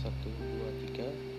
satu dua tiga.